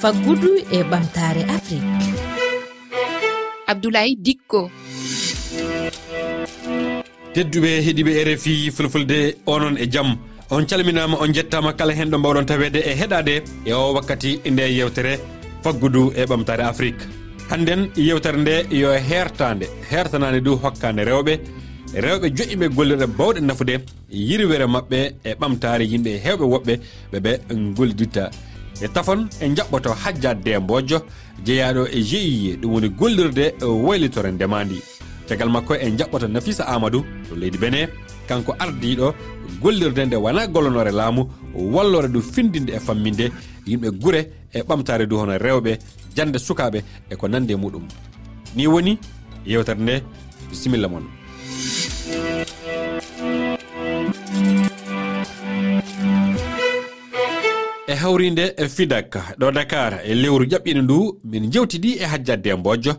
faggudu e ɓamtare afrique. Abdoulaye dikko. Tedduɓe heeɗiɓe e rfi fulfulde onon e jaam on calminama on jettama kala hen ɗo mbawɗon tawede e heɗade e o wakkati nde yewtere faggudu e ɓamtare afrique. Hannden yewtere nde yo hertande hertanade du hokkande rewɓe. Rewɓe joƴƴiɓe gollirɗe bawɗe nafude yirwere mabɓe e ɓamtare yimɓe hewɓe woɓɓe ɓeɓe golliditta e tafon e jaɓɓoto hajja dembojjo e jeeyaɗo e jeie ɗum woni gollirde e waylitore ndemandi. Tegal makko e jaɓɓoto nafisa amadou to leydi bene kanko ardiɗo gollirde nde wona gollonore laamu wallore du findinde e famminde yimɓe guure e ɓamtare du hono rewɓe jande sukaɓe e ko nande muɗum. Ni woni yewtere nde bisimilla moon hawrinde e fidak ɗo dakar. E lewru ƴaɓɓini ndu min jewtidi e hajjadde e mbojjo.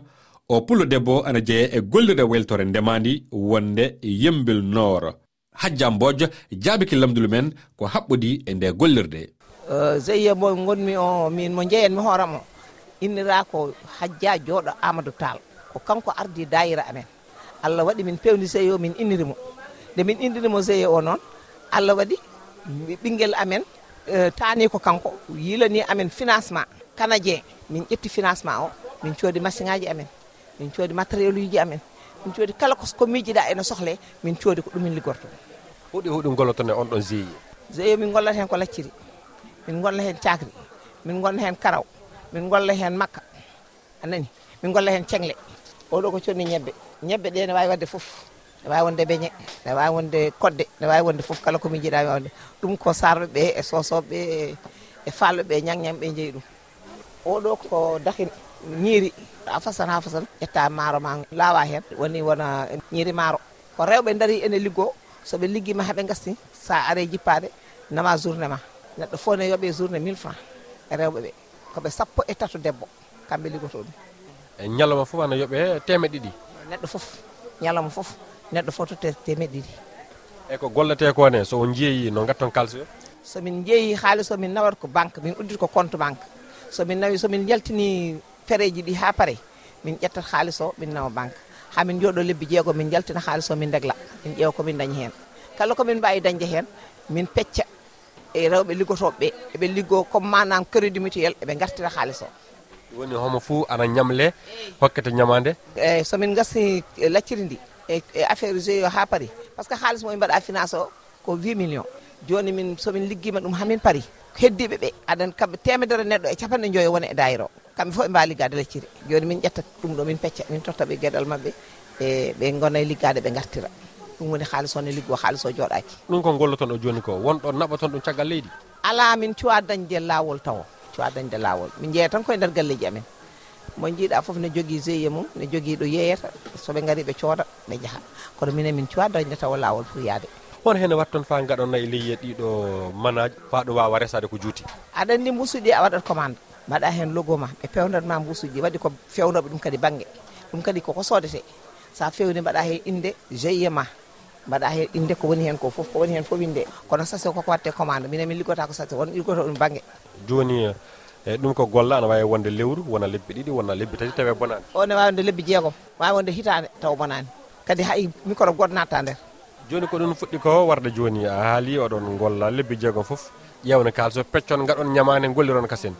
O pullo debbo ana jeeya e gollirde weltore ndemandi wonde yembel noor. Hajja mbojjo jaabiki lamdulu men ko haɓɓodi e nde gollirde. Euh, Zeyya mo gonmi o min mo jeeyanmi hooram o. Innira ko hajja jooɗo amadou tall. Ko kanko ardi dayira amen. Allah waɗi min pewni seyo min innirimo. Nde min innirimo seyo o noon allah waɗi ɓinguel amen Eh, tani ko kanko. Yilani amen financement canadien min ƴetti financement o. Min coodi machine ngaji amen. Min coodi matériel uji amen. Min coodi kala ko miijiɗa ene sohle min coodi ko ɗumin liggorto huɗi huɗi gollotone on ɗon GIE GIE min gollata hen ko lacciri. Min golla hen cakri min gonna hen karaw. Min golla hen makka. Anani. Min golla hen cengle oɗo ko conni ñebbe. Ñebbe ɗe ne wawi wadde foof ne wawi wonde beñe ne wawi wonde kodde ne wawi wonde foof kala komin jiiɗa wawde ɗum ko sarɓeɓe e sosoɓeɓe e falloɓe ñagñamɓe jeeyi ɗum. Oɗo ko dahin ñiiri a fasan ha fasan ƴetta maaro ma laawa hen. Woni wona ñiiri maaro. Ko rewɓe daari ene liggo soɓe liggima haaɓe gasti sa are jippade nama journée ma. Neɗɗo fo ne yooɓe journée mille franc e rewɓeɓe koɓe sappo e tato debbo kamɓe liggoto ɗum. E ñalawma foof ana yooɓe temed ɗiɗi neɗɗo foof ñalawma foof neɗɗo fotote temeɗe ɗiɗi. Eyyi ko gollete ko ne so on jeeyi no gatton kalsi o somin jeeyi haaliss o min nawat ko banque min uddit ko compte banque. Somin nawi somin jaltini fereji ɗi ha paare min ƴettat haaliss o min nawa banque. Ha min jooɗo lebbi jeego min jaltina haaliss o min degla min ƴeewa komin dañi hen. Kala komin mbawi dañde hen min pecca e rewɓe liggotoɓeɓe eɓe liggo comme manam crédit mutuel eɓe gartira haaliss o woni homo fo ana ñamle hokkete ñamade eyyi somin gasti lacciri ndi. E, e affaire gie ha paari par ce que haalis momin mbaɗa finance o ko 8 millions. Joni min somin ligguima ɗum hamin paari heddiɓe ɓe aɗan kamɓe temedere neɗɗo e capanɗe joyo wona e dayira o. Kamɓe foof ɓe mbawi liggade lecciri. Joni min ƴetta ɗum ɗo min pecca min tottaɓe gueɗal mabɓe e ɓe gona e liggade ɓe gartira ɗum woni haalis one liggo haalis o jooɗaki. Ɗum ko golloton o joni ko wonɗo naɓaton ɗum caggal leydi? Ala min cuwa dañde lawol taw cuwa dañde lawol. Min jeeya tan koye nder galleji amen. mo jiiɗa foof ne jogui GIE mum ne jogui ɗo yeeyata soɓe gaari ɓe cooda ɓe jaaha kono minen min cuwa dañde tawa lawol pour yaade. Hon hene wat toon fa gaɗon nayyi leyye ɗiɗo manaji faɗo wawa resade ko juuti? Aɗa andi mbusuɗi a waɗat commande. Mbaɗa hen logo ma ɓe pewdatma mbusuji waɗi ko fewnoɓe ɗum kadi banggue ɗum kadi koko sodete sa fewni mbaɗa hen inde GIE ma. Mbaɗa hen inde ko woni hen ko foof ko woni hen foof inde kono sase koko watte commande minen min liggota ko sase won liggota ɗum banggue joni eyyi ɗum ko golla ana wawi wonde lewru wona lebbi ɗiɗi wona lebbi tati tawi bonani. O ne wawi wonde lebbi jeegom wawi wonde hitande taw bonani. Kadi hay microbe goto natta nder. Joni ko ɗum fuɗɗi ko warde joni a haali oɗon golla lebbi jeegom foof ƴewne kalso peccon gaɗon ñamane golliron kasen.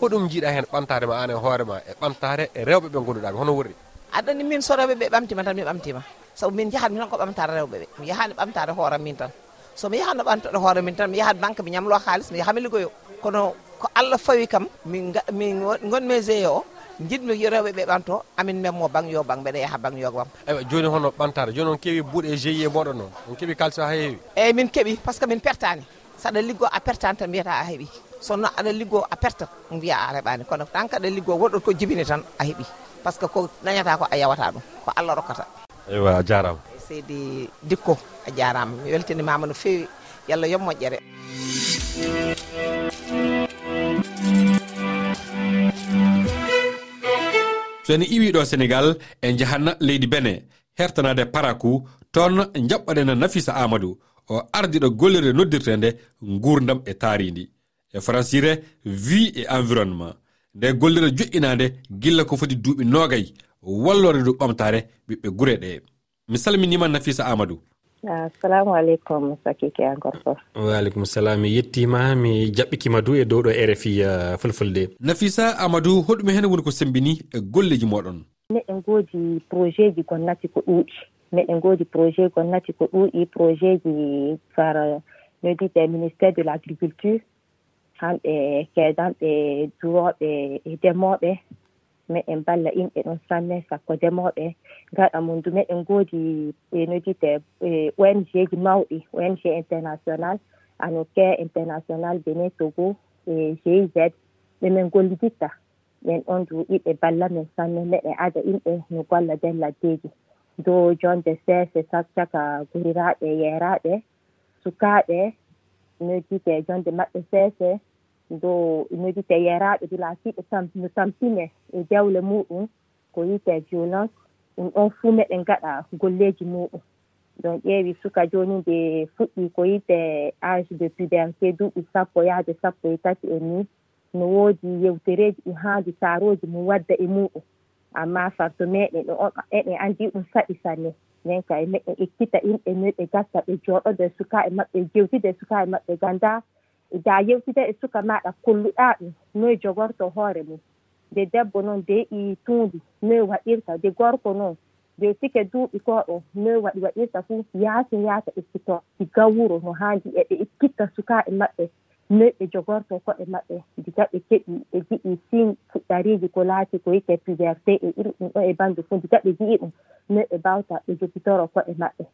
Hoɗum jiiɗa hen ɓamtare ma an e hoorema e ɓamtare e rewɓe ɓe gonduɗaɓe hono wurri. Aɗani min so rewɓe ɓe ɓamtima tan mi ɓamtima. Saabu min jahanmi tan ko ɓamtare rewɓe ɓe. Mi yahani ɓamtare hooram min tan. Somi yahano ɓamtaɗo hoore min tan mi yahat banque mi ñamlo haalis mi yaha mi liggoyo kono ko allah fawi kam min min gonmi GIE o jiɗmi rewɓe ɓe ɓanto amin memmo bang yo bang mbeɗa yaaha bang yogo wam eywa joni hono ɓantare joni on keewi buuɗe e GIE moɗon noon on keeɓi kalisa ha heewi. Eyyi min keeɓi par ce que min pertani saɗa liggo a pertani tan mbiyata a heeɓi. Sonno aɗa liggo a pertat mbiya a reɓani. Kono tan kaɗa liggo woɗɗot ko jibini tan a heeɓi par ce que ko dañata ko a yawata ɗum ko allah rokkata. Eywa a jarama. E seydi dikko a jarama. Mi weltinimama no fewi yallah allah yob moƴƴere. so en iwiɗo sénégal en jahan leydi bene hertanade parakou toon jaɓɓaɗen nafisa amadou o ardiɗo gollirde noddirtende gurdam e taaridi e francire vie et environnement. Nde gollirde joƴƴinade gilla ko foti duuɓi nogayi wallore du ɓamtare ɓiɓɓe gure ɗe. Mi salminima nafisa amadou. assalamu aleykum sakike encore fof waaleykum salam mi yettima mi jaɓɓikima du e dow ɗo rfi uh, fulfulde. Nafisa amadou hoɗum e hen woni ko sembini e golleji moɗon. Meɗen goodi projet ji gonnati ko ɗuuɗi. Meɗen goodi projet gonnati ko ɗuuɗi projet ji par no wiite ministére de l' agriculture hanɓe keedanɓe duroɓe e ndemoɓe meɗen balla inɓe ɗon sanne sakko ndemoɓe gaɗa mum du meɗen goodi no jiite ong ji mawɗi ong international anoke international bene togo e giz ɓemin golliditta min ɗon duuɗiɓe balla min sanne meɗen ada inɓe no golla nden laddeji. Do jonde sese caka guriraɓe yeraɓe sukaɓe nodite jonde maɓɓe sese do nodite yeraɓe dula siɓe no tampine e jawle muɗum ko wiyete violence ɗum ɗon fuu meɗen gaɗa golleji muɗum. Ɗon ƴeewi suka joni nde fuɗɗi ko yite age de puberté duuɓi sappo yahde sappo e tati e ni no woodi yewtereji ɗi haandi taaroji mum wadda e muɗum. Amma farto meɗen ɗo on eɗen anndi ɗum saɗi sanne. Nden ka e meɗen ekkita inɗe men ɓe gatta ɓe jooɗodo e maɓɓe jewtide e sukaaɓe maɓɓe ganda da yewtide e suka maɗa kolluɗa ɗum. Noye jogorto hoore mum. nde debbo noon de i tuundi noye waɗirta de gorko noon de sike duuɓi ko o noye waɗi waɗirta fuu yaasi yaata ekkito diga wuro no haandi eɓe ekkitta sukaaɓe maɓɓe noyi ɓe jogorto koɗe maɓɓe diga ɓe keɓi ɓe jiɗi sin fuɗɗariiji ko laati ko yike puberté e iri ɗum ɗo e bandu fuu diga ɓe ji'i ɗum noyi ɓe mbawta ɓe jogitoro koɗe maɓɓe.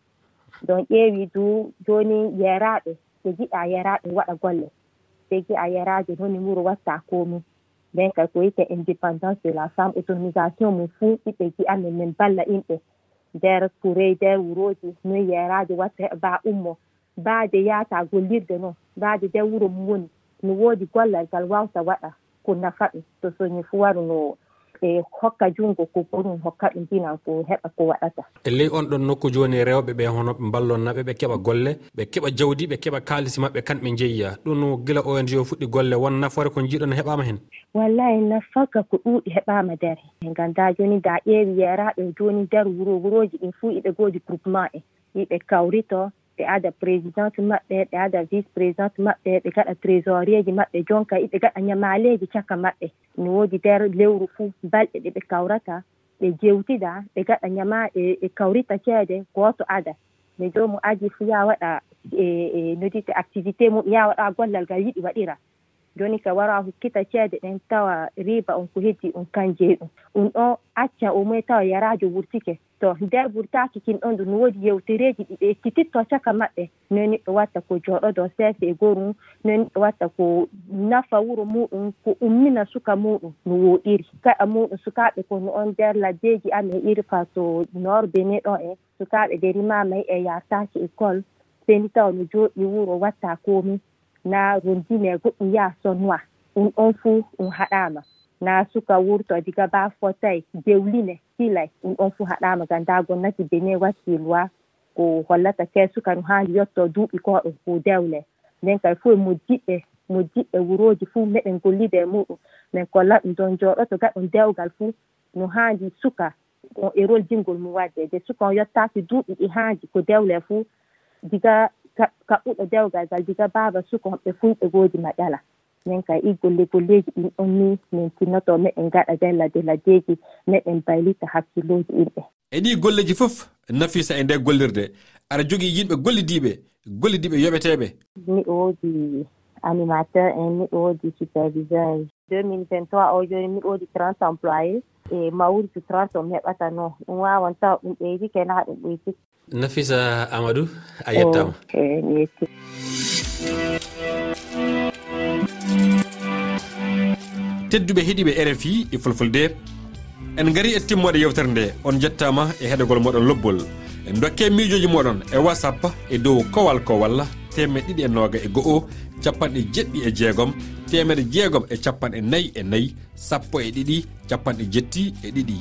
Donc ƴeewi du jooni yeraaɓe ɓe jiɗa yeraaɓe waɗa golle ɓe gi'a yeraaje noon wuro watta komin nden kay ko wiyte indépendance de la femme autonomisation mum fuu ɓiɓɓe gi'an min balla inɓe nder kurey nder wuroji noyi yeraade watta heɓa ba ummo. Baade yaata gollirde noon baade nder wuro mum woni. No woodi gollal ngal wawta waɗa ko nafa ɗum. To soñi fuu waru no ɓe hokka junngo ko ɓurum hokka ɗum ndinan ko heɓa ko waɗata. E ley on ɗon nokku jooni e rewɓe ɓe hono ɓe mballonnaɓe ɓe keɓa golle ɓe keɓa jawdi ɓe keɓa kaalisi maɓɓe kamɓe jeeyiya ɗum gila ong o fuɗɗi golle won nafoore ko jiiɗon heɓama hen? Wallahi nafaka ko ɗuuɗi heɓama nder. Ganda joni da ƴeewi yeeraɓe joni nder wuro wuroji ɗin fuu iɓe goodi groupement en yiɓe kawrito ɓe ada présidente maɓɓe ɓe ada vice présidente maɓɓe ɓe gaɗa trésorier ji maɓɓe jonka ɓe gaɗa ñamaleji caka maɓɓe. No woodi nder lewru fuu balɗe ɗe ɓe kawrata ɓe jewtida ɓe gaɗa ñama ɓe kawrita ceede gooto ada. Mi jomum aji fuu ya waɗa e, e nodite activité mum ya waɗa gollal ngal yiɗi waɗira. Joni ka wara hokkita ceede ɗen tawa riba on ko heddi on kanje ɗum. Ɗum ɗo acca au moins tawa yarajo wurtike. to nder burtakikin ɗon ɗum woodi yewtereji ɗi ɓe ekkititto caka maɓɓe no neɗɗo watta ko jooɗoɗon seese e gorum no neɗɗo watta ko nafa wuro muɗum ko ummina suka muɗum no woɗiri. Kaɗa muɗum sukaɓe ko no on nder laddeji amen iri fato nord bene ɗon en sukaɓe deri mamay e yartaki école. Seni tawa no jooɗi wuro watta komi. Na rondine e goɗɗum yaha sonnoi ɗum ɗon fuu ɗum haɗama. Na suka wurto diga ba fotay dewline. hiilay ɗum ɗon fuu haɗama gam ndaa gonnati bene watti loi ko hollata keesuka no handi yetto duuɓi koɗo ko dewle. Nden kay fuu fof modiɓɓe modiɓɓe wuroji fuu meɗen gollide e muɗum min kolla ɗum don jooɗoto gaɗon dewgal fuu no handi suka e on erol jingol mum wadde. De suka on yettaki duuɓi ɗi handi ko dewle fuu diga kaɓɓuɗo dewgal ngal diga baaba suka homɓe fuu ɓe goodi maƴala. min ka i golle golleji ɗin ɗon ni min tinnoto meɗen gaɗa nder ladde laddeji meɗen baylita hakkilloji yimɓe e ɗi golleji fof nafisa e nder gollirde. Aɗa jogii yimɓe gollidiɓe gollidiɓe yoɓeteɓe. Miɗo woodi animateur en miɗo woodi superviseur. 2023 e o joni miɗo woodi 30 employé e mawrudu 30 mi heɓata no ɗum wawan tawa ɗum ɓeydi kena ha ɗum ɓoyti nafisa amadou a yettama oh, e mi yetti. tedduɓe heeɗiɓe rfi e fulfulde. En gari e timmode yewtere nde on jettama e heɗogol moɗon lobbol. En dokke e miijoji moɗon e whatsapp e dow kowal kowal temeɗe ɗiɗi e noga e go'o capanɗe jeɗɗi e jeegom temeɗe jeegom e capanɗe nayyi e nayyi sappo e ɗiɗi capanɗe jetti e ɗiɗi.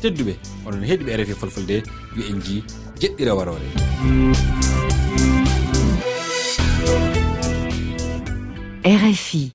Tedduɓe onon heeɗiɓe rfi fulfulde yo en ji jeɗɗira warore rfi